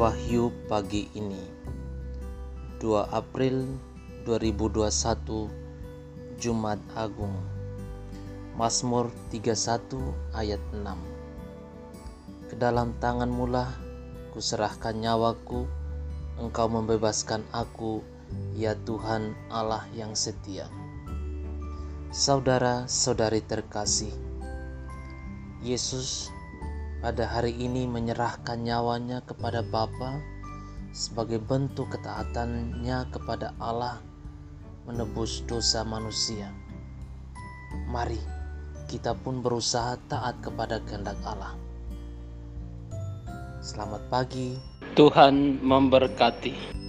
Wahyu pagi ini 2 April 2021 Jumat Agung Mazmur 31 ayat 6 Ke dalam tanganmu lah kuserahkan nyawaku Engkau membebaskan aku ya Tuhan Allah yang setia. Saudara-saudari terkasih Yesus pada hari ini menyerahkan nyawanya kepada Bapa sebagai bentuk ketaatannya kepada Allah menebus dosa manusia. Mari kita pun berusaha taat kepada kehendak Allah. Selamat pagi. Tuhan memberkati.